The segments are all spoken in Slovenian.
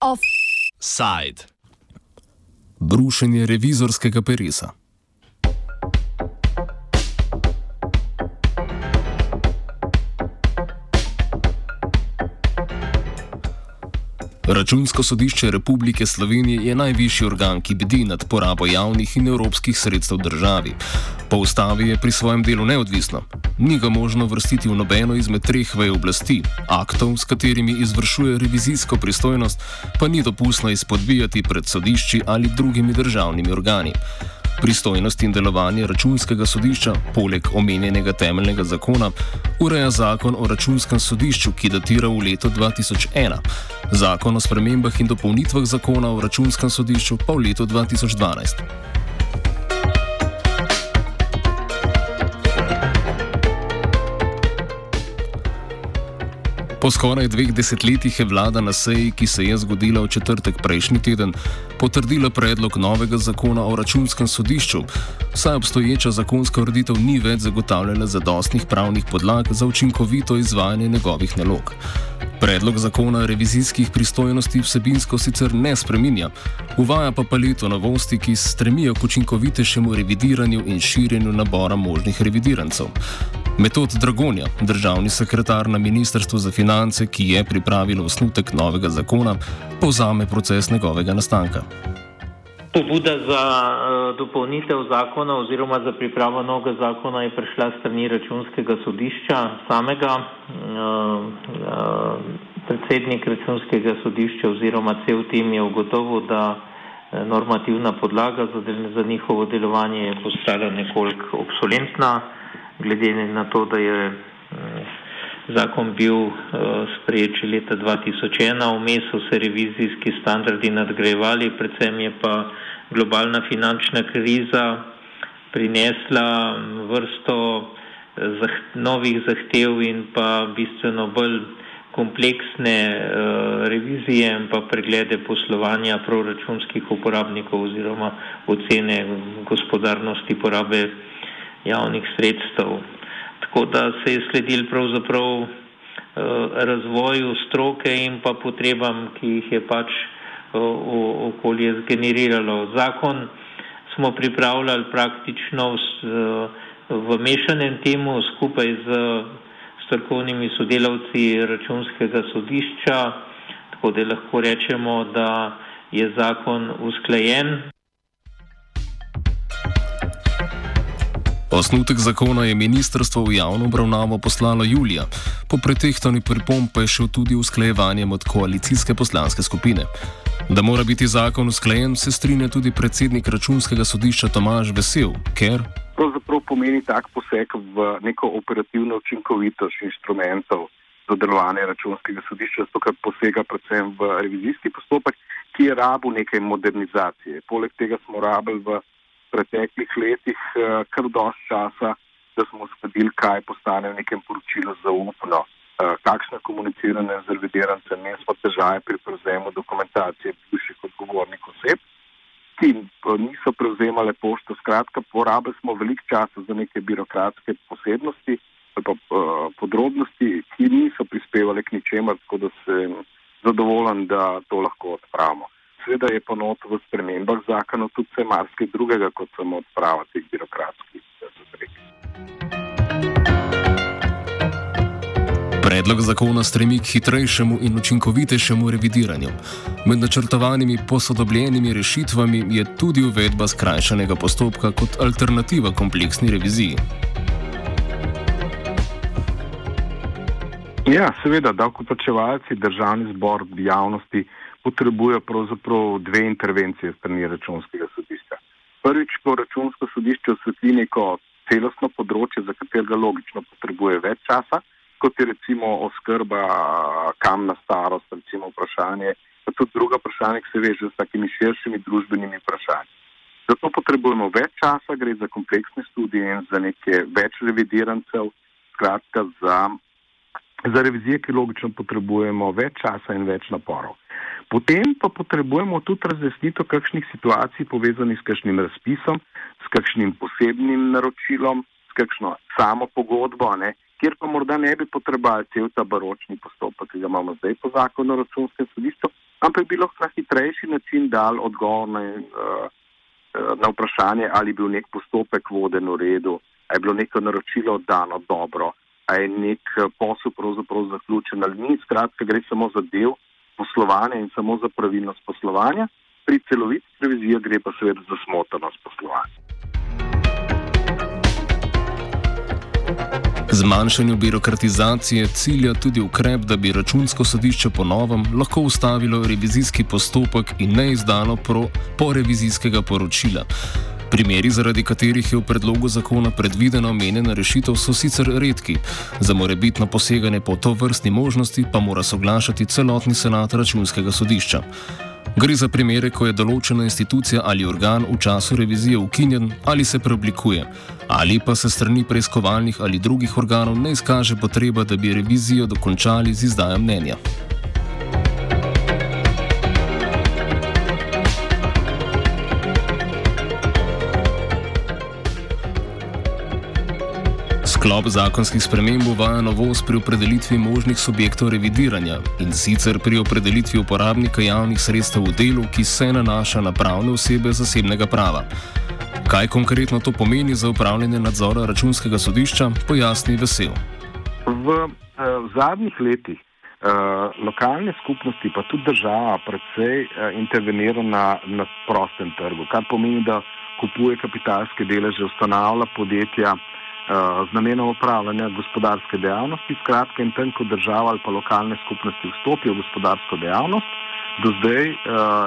Offside. Brušenje revizorskega perisa. Računsko sodišče Republike Slovenije je najvišji organ, ki bdi nad porabo javnih in evropskih sredstev državi. Po ustavi je pri svojem delu neodvisno. Ni ga možno vrstiti v nobeno izmed treh vej oblasti. Aktov, s katerimi izvršuje revizijsko pristojnost, pa ni dopustno izpodbijati pred sodišči ali drugimi državnimi organi. Pristojnost in delovanje računskega sodišča, poleg omenjenega temeljnega zakona, ureja zakon o računskem sodišču, ki datira v leto 2001, zakon o spremembah in dopolnitvah zakona o računskem sodišču pa v letu 2012. Po skoraj dveh desetletjih je vlada na seji, ki se je zgodila v četrtek prejšnji teden, potrdila predlog novega zakona o računskem sodišču, saj obstoječa zakonska ureditev ni več zagotavljala zadostnih pravnih podlag za učinkovito izvajanje njegovih nalog. Predlog zakona revizijskih pristojnosti vsebinsko sicer ne spreminja, uvaja pa paleto novosti, ki stremijo k učinkovitejšemu revidiranju in širjenju nabora možnih revidirancev. Metod Dragonja, državni sekretar na Ministrstvu za finance, ki je pripravil osnutek novega zakona, povzame proces njegovega nastanka. Pobuda za uh, dopolnitev zakona oziroma za pripravo novega zakona je prišla strani računskega sodišča samega. Uh, uh, predsednik računskega sodišča oziroma cel tim je ugotovil, da normativna podlaga za, del, za njihovo delovanje je postala nekoliko obsolentna glede na to, da je eh, zakon bil eh, sprejet že leta 2001, vmes so se revizijski standardi nadgrajevali, predvsem je pa globalna finančna kriza prinesla vrsto eh, novih zahtev in pa bistveno bolj kompleksne revizije in pa preglede poslovanja proračunskih uporabnikov oziroma ocene gospodarnosti porabe javnih sredstev. Tako da se je sledil pravzaprav eh, razvoju stroke in pa potrebam, ki jih je pač eh, okolje zgeneriralo. Zakon smo pripravljali praktično eh, v mešanem temu skupaj z strokovnimi sodelavci računskega sodišča, tako da lahko rečemo, da je zakon usklajen. Osnutek zakona je ministrstvo v javno obravnavo poslalo julija, po pretehtanju pripomb pa je šel tudi usklajevanjem od koalicijske poslanske skupine. Da mora biti zakon usklajen, se strinja tudi predsednik računskega sodišča Tomaž Vesel, ker. Pravzaprav pomeni tak poseg v neko operativno učinkovitost inštrumentov za delovanje računskega sodišča, zato ker posega predvsem v revizijski postopek, ki je rabu nekaj modernizacije. Poleg tega smo rabili v preteklih letih eh, kar dosti časa, da smo uskladili, kaj postane v nekem poročilu zaupno, eh, kakšne komuniciranje z revidirancem, in smo težave pri prevzemu dokumentacije bivših odgovornih oseb, ki eh, niso prevzemale pošto. Skratka, porabili smo veliko časa za neke birokratske posebnosti ali pa podrobnosti, ki niso prispevale k ničemer, tako da sem zadovoljen, da to lahko odpravimo seveda je pa not v spremembah zakona tudi vse marsikaj drugega, kot samo odprava teh birokratskih zavrek. Predlog zakona stremi k hitrejšemu in učinkovitejšemu revidiranju. Med načrtovanimi posodobljenimi rešitvami je tudi uvedba skrajšanega postopka kot alternativa kompleksni reviziji. Ja, seveda, davkoplačevalci, državni zbor, javnosti potrebuje pravzaprav dve intervencije strani računskega sodišča. Prvič, ko računsko sodišče osvetli neko celostno področje, za katerega logično potrebuje več časa, kot je recimo oskrba, kam na starost, recimo vprašanje, pa tudi druga vprašanja, ki se veže s takimi širšimi družbenimi vprašanji. Zato potrebujemo več časa, gre za kompleksne študije in za neke več revidirancev, skratka za, za revizije, ki logično potrebujemo več časa in več naporov. Potem pa potrebujemo tudi razjasnitev kakšnih situacij povezanih s kakšnim razpisom, s kakšnim posebnim naročilom, s kakšno samo pogodbo, ne, kjer pa morda ne bi potrebovali cel ta baročni postopek, ki ga imamo zdaj po zakonu o računskem sodišču, ampak bi lahko na hitrejši način dal odgovor na, uh, na vprašanje, ali je bil nek postopek voden v redu, ali je bilo neko naročilo oddano dobro, ali je nek posel pravzaprav zaključen ali ni. Skratka, gre samo za del poslovanja in samo za pravilnost poslovanja, pri celoviti reviziji gre pa seveda za smotrnost poslovanja. Zmanjšanju birokratizacije cilja tudi ukrep, da bi računsko sodišče po novem lahko ustavilo revizijski postopek in ne izdalo pro, po revizijskega poročila. Primeri, zaradi katerih je v predlogu zakona predvidena omenjena rešitev, so sicer redki. Za morebitno poseganje po to vrstni možnosti pa mora soglašati celotni senat računskega sodišča. Gre za primere, ko je določena institucija ali organ v času revizije ukinjen ali se preoblikuje, ali pa se strani preiskovalnih ali drugih organov ne izkaže potreba, da bi revizijo dokončali z izdajo mnenja. Sklop zakonskih sprememb uvaja novost pri opredelitvi možnih subjektov revidiranja in sicer pri opredelitvi uporabnika javnih sredstev v delu, ki se nanaša na pravne osebe zasebnega prava. Kaj konkretno to pomeni za upravljanje nadzora računskega sodišča, pojasni Vesel. V, eh, v zadnjih letih uh, lokalne skupnosti, pa tudi država, predvsej uh, intervenira na, na prostem trgu, kar pomeni, da kupuje kapitalske deleže, ustanavlja podjetja. Eh, z namenom upravljanja gospodarske dejavnosti. Skratka, in tem, ko država ali pa lokalne skupnosti vstopijo v gospodarsko dejavnost, do zdaj uh,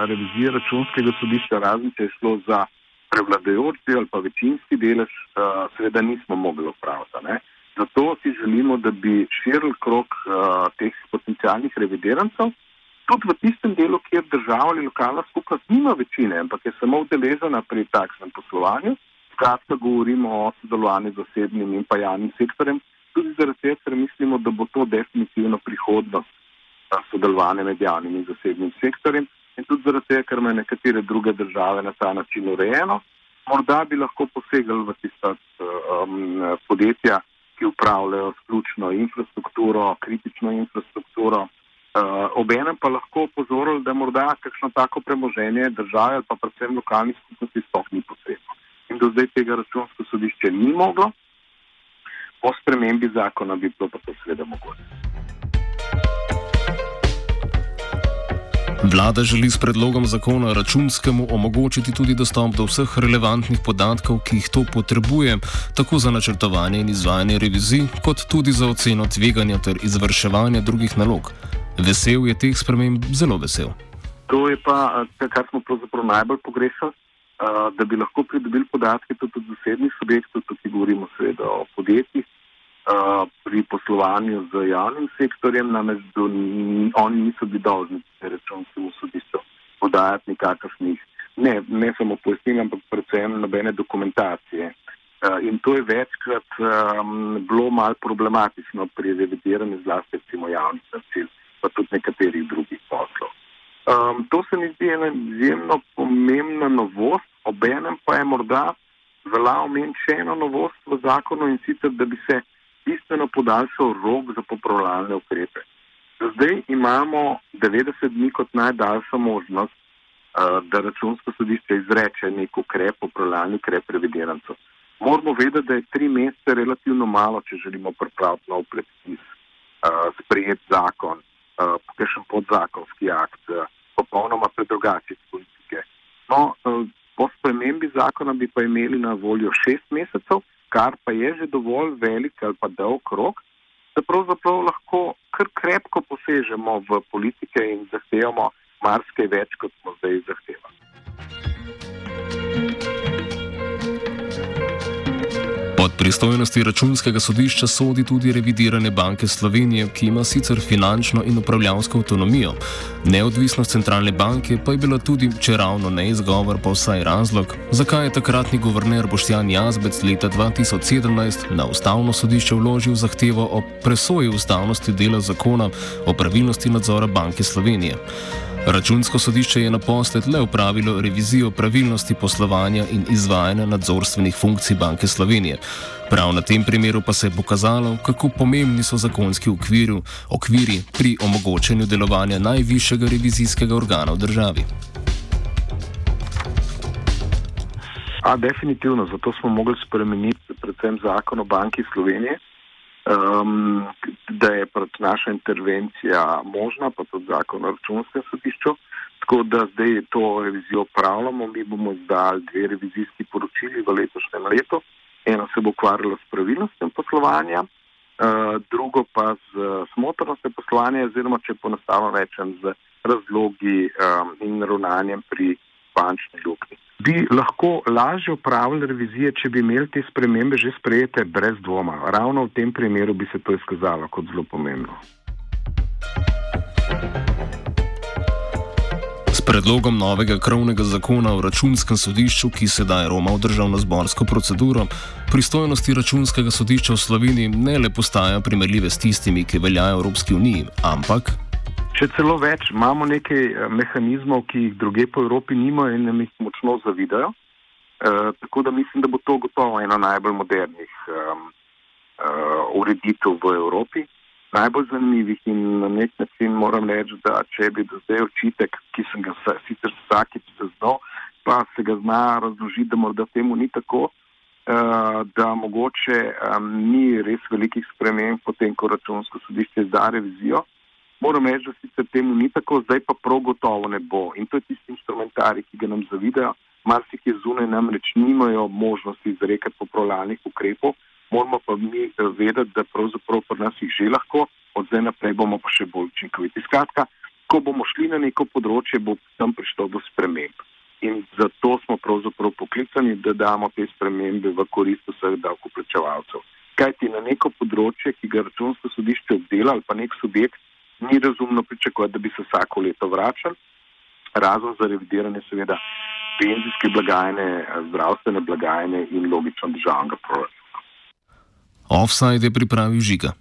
revizija računskega sodišča razen, če je šlo za prevladujoči ali pa večinski delež, uh, seveda nismo mogli upravljati. Zato si želimo, da bi širil krok uh, teh potencijalnih reviderancev, tudi v tistem delu, kjer država ali lokalna skupnost nima večine, ampak je samo udeležena pri takšnem poslovanju skratka govorimo o sodelovanju z zasebnim in pa javnim sektorjem, tudi zaradi tega, ker mislimo, da bo to definitivno prihodnost sodelovanja med javnim in zasebnim sektorjem in tudi zaradi tega, ker imajo nekatere druge države na ta način urejeno. Morda bi lahko posegali v tista um, podjetja, ki upravljajo sključno infrastrukturo, kritično infrastrukturo. Uh, obenem pa lahko opozorili, da morda kakšno tako premoženje države ali pa predvsem lokalnih do zdaj tega računsko sodišče ni moglo, po spremembi zakona bi bilo pa to seveda mogoče. Vlada želi s predlogom zakona računskemu omogočiti tudi dostop do vseh relevantnih podatkov, ki jih to potrebuje, tako za načrtovanje in izvajanje revizij, kot tudi za oceno tveganja ter izvrševanje drugih nalog. Vesel je teh sprememb, zelo vesel. To je pa, kar smo pravzaprav najbolj pogrešali da bi lahko pridobili podatke tudi od zasebnih subjektov, tukaj govorimo seveda o podjetjih, pri poslovanju z javnim sektorjem, namreč oni niso bili dolžni računskemu sodišču podajati nikakršnih, ne, ne samo pojasnil, ampak predvsem nobene dokumentacije. In to je večkrat um, bilo mal problematično pri revidiranju zlasti recimo javnih nasil, pa tudi nekaterih drugih poslov. Um, to se mi zdi ena izjemno pomembna novost, obenem pa je morda velja omeniti še eno novost v zakonu in sicer, da bi se bistveno podaljšal rok za popravljalne ukrepe. Zdaj imamo 90 dni kot najdaljša možnost, da računsko sodišče izreče nek ukrep, popravljalni ukrep revidirancov. Moramo vedeti, da je tri mesece relativno malo, če želimo pripraviti nov predpis, sprejeti zakon, kakšen podzakonski akt, popolnoma predrugačiti spremembi zakona bi pa imeli na voljo šest mesecev, kar pa je že dovolj velik ali pa dolg rok, da pravzaprav lahko kar krepko posežemo v politike in zahtevamo marsikaj več, kot smo zdaj zahtevali. Pristojnosti računskega sodišča sodi tudi revidirane banke Slovenije, ki ima sicer finančno in upravljansko avtonomijo. Neodvisnost centralne banke pa je bila tudi, če ravno ne izgovor, pa vsaj razlog, zakaj je takratni guverner Boštjan Jazbec leta 2017 na ustavno sodišče vložil zahtevo o presoji ustavnosti dela zakona o pravilnosti nadzora banke Slovenije. Računsko sodišče je naposled le upravilo revizijo pravilnosti poslovanja in izvajanja nadzorstvenih funkcij Banke Slovenije. Prav na tem primeru pa se je pokazalo, kako pomembni so zakonski okviri, okviri pri omogočanju delovanja najvišjega revizijskega organa v državi. A, definitivno, zato smo mogli spremeniti predvsem zakon o Banki Slovenije um, da je pač naša intervencija možna, pa tudi zakon o računskem sodišču. Tako da zdaj to revizijo upravljamo, mi bomo izdali dve revizijski poročili v letošnjem letu. Eno se bo ukvarjalo s pravilnostjo poslovanja, uh, drugo pa z smotrnostjo poslovanja, oziroma če poenostavljeno rečem, z razlogi um, in ravnanjem pri bančni luknji bi lahko lažje upravljali revizije, če bi imeli te spremembe že sprejete brez dvoma. Ravno v tem primeru bi se to izkazalo kot zelo pomembno. S predlogom novega krovnega zakona o računskem sodišču, ki sedaj roma v državno zborsko proceduro, pristojnosti računskega sodišča v Sloveniji ne le postajajo primerljive s tistimi, ki veljajo v Evropski uniji, ampak Še celo več, imamo nekaj eh, mehanizmov, ki jih druge po Evropi nimajo in nam jih močno zavidajo. E, tako da mislim, da bo to gotovo ena najbolj modernih um, uh, ureditev v Evropi. Najbolj zanimivih in na nek način moram reči, da če bi do zdaj očitek, ki sem ga sicer vsakeč zaznal, pa se ga zna razložiti, da morda temu ni tako, uh, da mogoče um, ni res velikih sprememb potem, ko računsko sodišče izda revizijo. Moram reči, da sicer temu ni tako, zdaj pa prav gotovo ne bo. In to je tisti instrumentari, ki ga nam zavidajo. Marsik je zunaj namreč nimajo možnosti izrekati popravljalnih ukrepov, moramo pa mi vedeti, da pravzaprav pri nas jih že lahko, od zdaj naprej bomo pa še bolj učinkoviti. Skratka, ko bomo šli na neko področje, bo tam prišlo do sprememb. In zato smo pravzaprav poklicani, da damo te spremembe v korist vseh davkoplačevalcev. Kajti na neko področje, ki ga računsko sodišče obdela ali pa nek subjekt, ni razumno pričakovati, da bi se vsako leto vračali, razen za revidiranje seveda penzijske blagajne, zdravstvene blagajne in logično državnega proračuna. Offside je pripravil žiga.